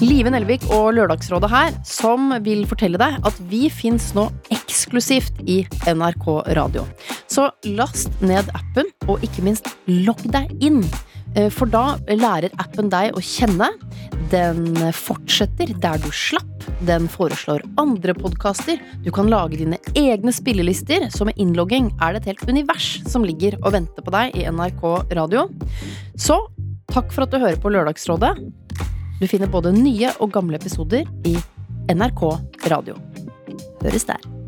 Live Nelvik og Lørdagsrådet her, som vil fortelle deg at vi fins nå eksklusivt i NRK Radio. Så last ned appen, og ikke minst logg deg inn. Eh, For da lærer appen deg å kjenne. Den fortsetter der du slapp. Den foreslår andre podkaster. Du kan lage dine egne spillelister, så med innlogging er det et helt univers som ligger og venter på deg i NRK Radio. Så takk for at du hører på Lørdagsrådet. Du finner både nye og gamle episoder i NRK Radio. Høres der.